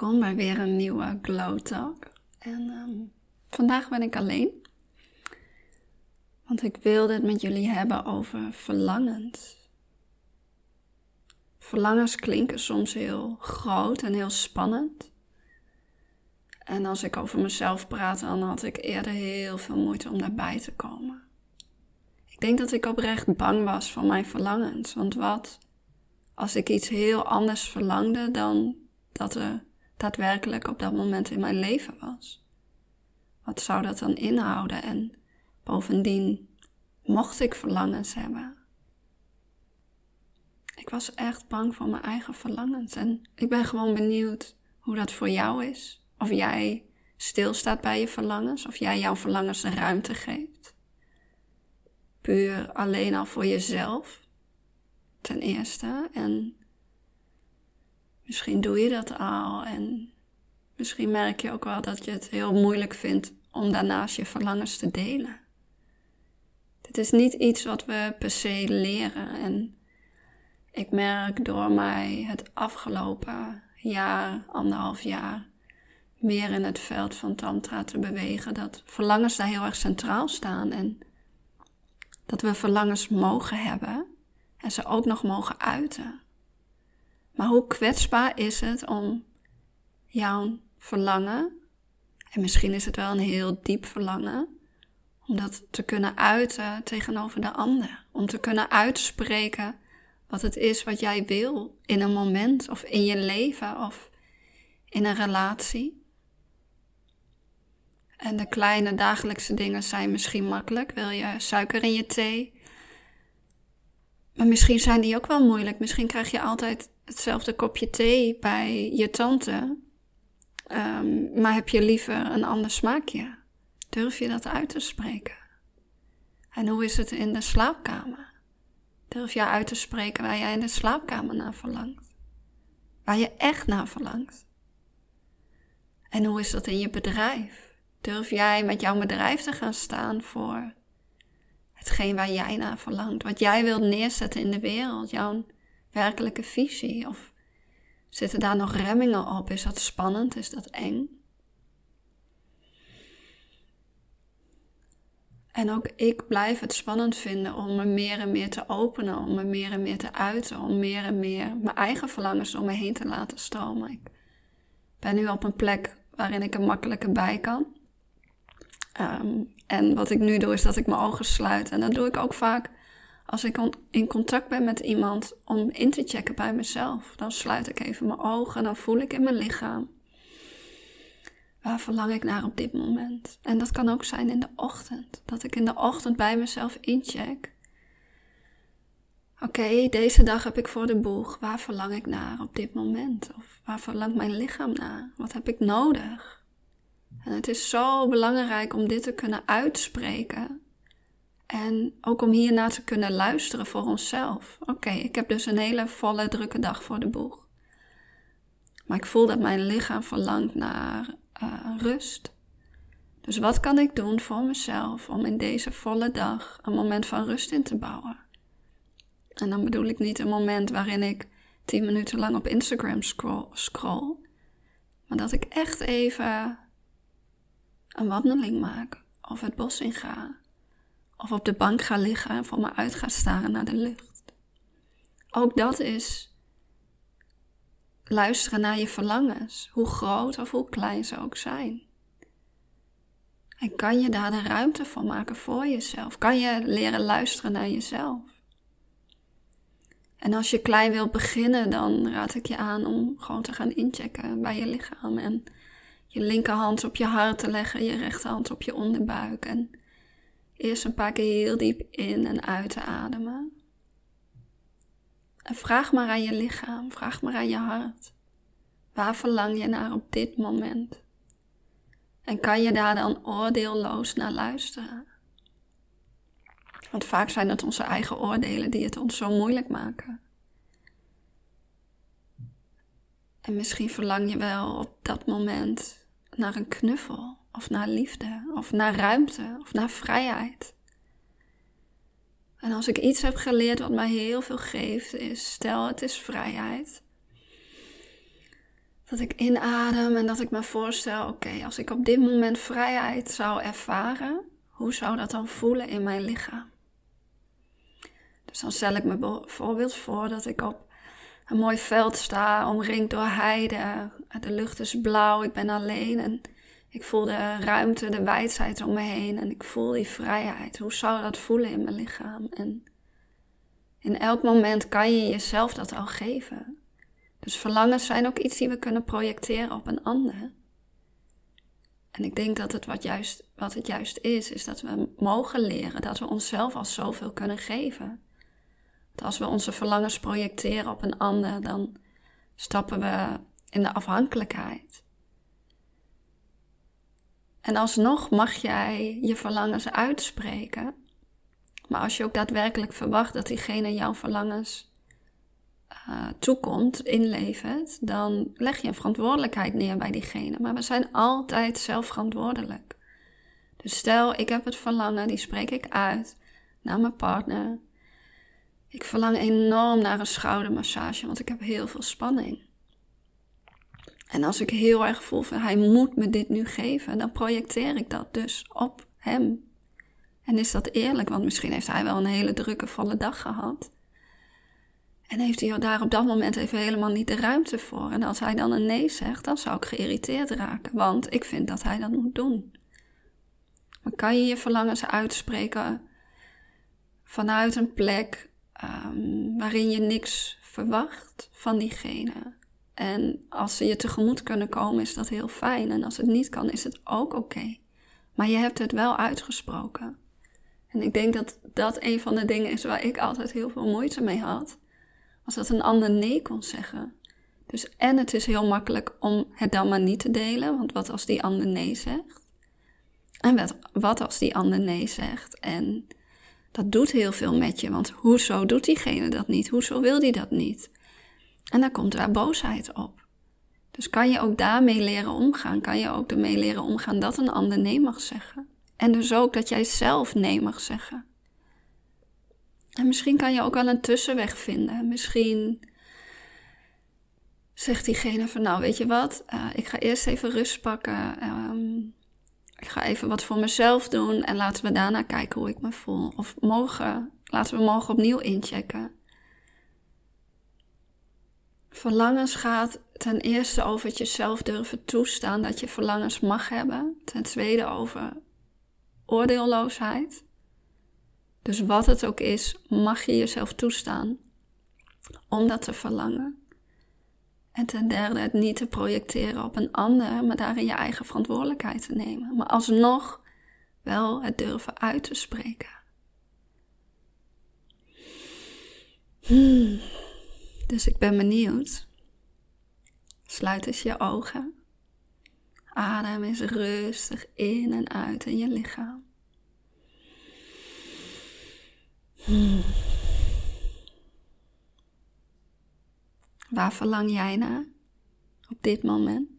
welkom bij weer een nieuwe Glow Talk. En ehm, vandaag ben ik alleen. Want ik wilde het met jullie hebben over verlangens. Verlangens klinken soms heel groot en heel spannend. En als ik over mezelf praat, dan had ik eerder heel veel moeite om daarbij te komen. Ik denk dat ik oprecht bang was voor mijn verlangens. Want wat als ik iets heel anders verlangde dan dat er daadwerkelijk op dat moment in mijn leven was? Wat zou dat dan inhouden? En bovendien, mocht ik verlangens hebben? Ik was echt bang voor mijn eigen verlangens. En ik ben gewoon benieuwd hoe dat voor jou is. Of jij stilstaat bij je verlangens. Of jij jouw verlangens een ruimte geeft. Puur alleen al voor jezelf. Ten eerste. En Misschien doe je dat al en misschien merk je ook wel dat je het heel moeilijk vindt om daarnaast je verlangens te delen. Dit is niet iets wat we per se leren en ik merk door mij het afgelopen jaar, anderhalf jaar, meer in het veld van Tantra te bewegen, dat verlangens daar heel erg centraal staan en dat we verlangens mogen hebben en ze ook nog mogen uiten. Maar hoe kwetsbaar is het om jouw verlangen, en misschien is het wel een heel diep verlangen, om dat te kunnen uiten tegenover de ander. Om te kunnen uitspreken wat het is wat jij wil in een moment of in je leven of in een relatie. En de kleine dagelijkse dingen zijn misschien makkelijk. Wil je suiker in je thee? Maar misschien zijn die ook wel moeilijk. Misschien krijg je altijd hetzelfde kopje thee bij je tante, um, maar heb je liever een ander smaakje? Durf je dat uit te spreken? En hoe is het in de slaapkamer? Durf je uit te spreken waar jij in de slaapkamer naar verlangt? Waar je echt naar verlangt? En hoe is dat in je bedrijf? Durf jij met jouw bedrijf te gaan staan voor hetgeen waar jij naar verlangt? Wat jij wilt neerzetten in de wereld, jouw werkelijke visie? Of zitten daar nog remmingen op? Is dat spannend? Is dat eng? En ook ik blijf het spannend vinden om me meer en meer te openen, om me meer en meer te uiten, om meer en meer mijn eigen verlangens om me heen te laten stromen. Ik ben nu op een plek waarin ik er makkelijker bij kan. Ehm, en wat ik nu doe is dat ik mijn ogen sluit. En dat doe ik ook vaak als ik in contact ben met iemand om in te checken bij mezelf, dan sluit ik even mijn ogen en dan voel ik in mijn lichaam. Waar verlang ik naar op dit moment? En dat kan ook zijn in de ochtend. Dat ik in de ochtend bij mezelf incheck. Oké, deze dag heb ik voor de boeg. Waar verlang ik naar op dit moment? Of waar verlangt mijn lichaam naar? Wat heb ik nodig? En het is zo belangrijk om dit te kunnen uitspreken en ook om hierna te kunnen luisteren voor onszelf. Oké, ik heb dus een hele volle, drukke dag voor de boeg. Maar ik voel dat mijn lichaam verlangt naar uh, rust. Dus wat kan ik doen voor mezelf om in deze volle dag een moment van rust in te bouwen? En dan bedoel ik niet een moment waarin ik tien minuten lang op Instagram scroll, scroll maar dat ik echt even een wandeling maak of het bos in ga of op de bank ga liggen en voor me uit ga staren naar de lucht. Ook dat is luisteren naar je verlangens, hoe groot of hoe klein ze ook zijn. En kan je daar de ruimte voor maken voor jezelf? Kan je leren luisteren naar jezelf? En als je klein wilt beginnen, dan raad ik je aan om gewoon te gaan inchecken bij je lichaam. En je linkerhand op je hart te leggen, je rechterhand op je onderbuik. En Eerst een paar keer heel diep in en uit te ademen. En vraag maar aan je lichaam, vraag maar aan je hart. Waar verlang je naar op dit moment? En kan je daar dan oordeelloos naar luisteren? Want vaak zijn het onze eigen oordelen die het ons zo moeilijk maken. En misschien verlang je wel op dat moment naar een knuffel of naar liefde, of naar ruimte, of naar vrijheid. En als ik iets heb geleerd wat mij heel veel geeft, is stel het is vrijheid. Dat ik inadem en dat ik me voorstel, oké, als ik op dit moment vrijheid zou ervaren, hoe zou dat dan voelen in mijn lichaam? Dus dan stel ik me bijvoorbeeld voor dat ik op een mooi veld sta, omringd door heide. De lucht is blauw, ik ben alleen en ik voel de ruimte, de wijdheid om me heen en ik voel die vrijheid. Hoe zou dat voelen in mijn lichaam? En in elk moment kan je jezelf dat al geven. Dus verlangens zijn ook iets die we kunnen projecteren op een ander. En ik denk dat het wat, juist, wat het juist is, is dat we mogen leren dat we onszelf al zoveel kunnen geven. Dat als we onze verlangens projecteren op een ander, dan stappen we in de afhankelijkheid. En alsnog mag jij je verlangens uitspreken. Maar als je ook daadwerkelijk verwacht dat diegene jouw verlangens uh, toekomt, inlevert, dan leg je een verantwoordelijkheid neer bij diegene. Maar we zijn altijd zelf verantwoordelijk. Dus stel, ik heb het verlangen, die spreek ik uit naar mijn partner. Ik verlang enorm naar een schoudermassage, want ik heb heel veel spanning. En als ik heel erg voel van hij moet me dit nu geven, dan projecteer ik dat dus op hem. En is dat eerlijk? Want misschien heeft hij wel een hele drukke, volle dag gehad. En heeft hij daar op dat moment even helemaal niet de ruimte voor. En als hij dan een nee zegt, dan zou ik geïrriteerd raken. Want ik vind dat hij dat moet doen. Maar kan je je verlangens uitspreken vanuit een plek um, waarin je niks verwacht van diegene? En als ze je tegemoet kunnen komen, is dat heel fijn. En als het niet kan, is het ook oké. Maar je hebt het wel uitgesproken. En ik denk dat dat een van de dingen is waar ik altijd heel veel moeite mee had. Als dat een ander nee kon zeggen. Dus en het is heel makkelijk om het dan maar niet te delen. Want wat als die ander nee zegt? En wat, wat als die ander nee zegt? En dat doet heel veel met je. Want hoezo doet diegene dat niet? Hoezo wil die dat niet? En dan komt daar boosheid op. Dus kan je ook daarmee leren omgaan? Kan je ook ermee leren omgaan dat een ander nee mag zeggen? En dus ook dat jij zelf nee mag zeggen. En misschien kan je ook wel een tussenweg vinden. Misschien zegt diegene van nou weet je wat, uh, ik ga eerst even rust pakken. Um, ik ga even wat voor mezelf doen en laten we daarna kijken hoe ik me voel. Of morgen, laten we morgen opnieuw inchecken. Verlangens gaat ten eerste over het jezelf durven toestaan dat je verlangens mag hebben. Ten tweede over oordeelloosheid. Dus wat het ook is, mag je jezelf toestaan om dat te verlangen. En ten derde het niet te projecteren op een ander, maar daarin je eigen verantwoordelijkheid te nemen. Maar alsnog wel het durven uit te spreken. Hmm. Dus ik ben benieuwd. Sluit eens je ogen. Adem eens rustig in en uit in je lichaam. Waar verlang jij naar op dit moment?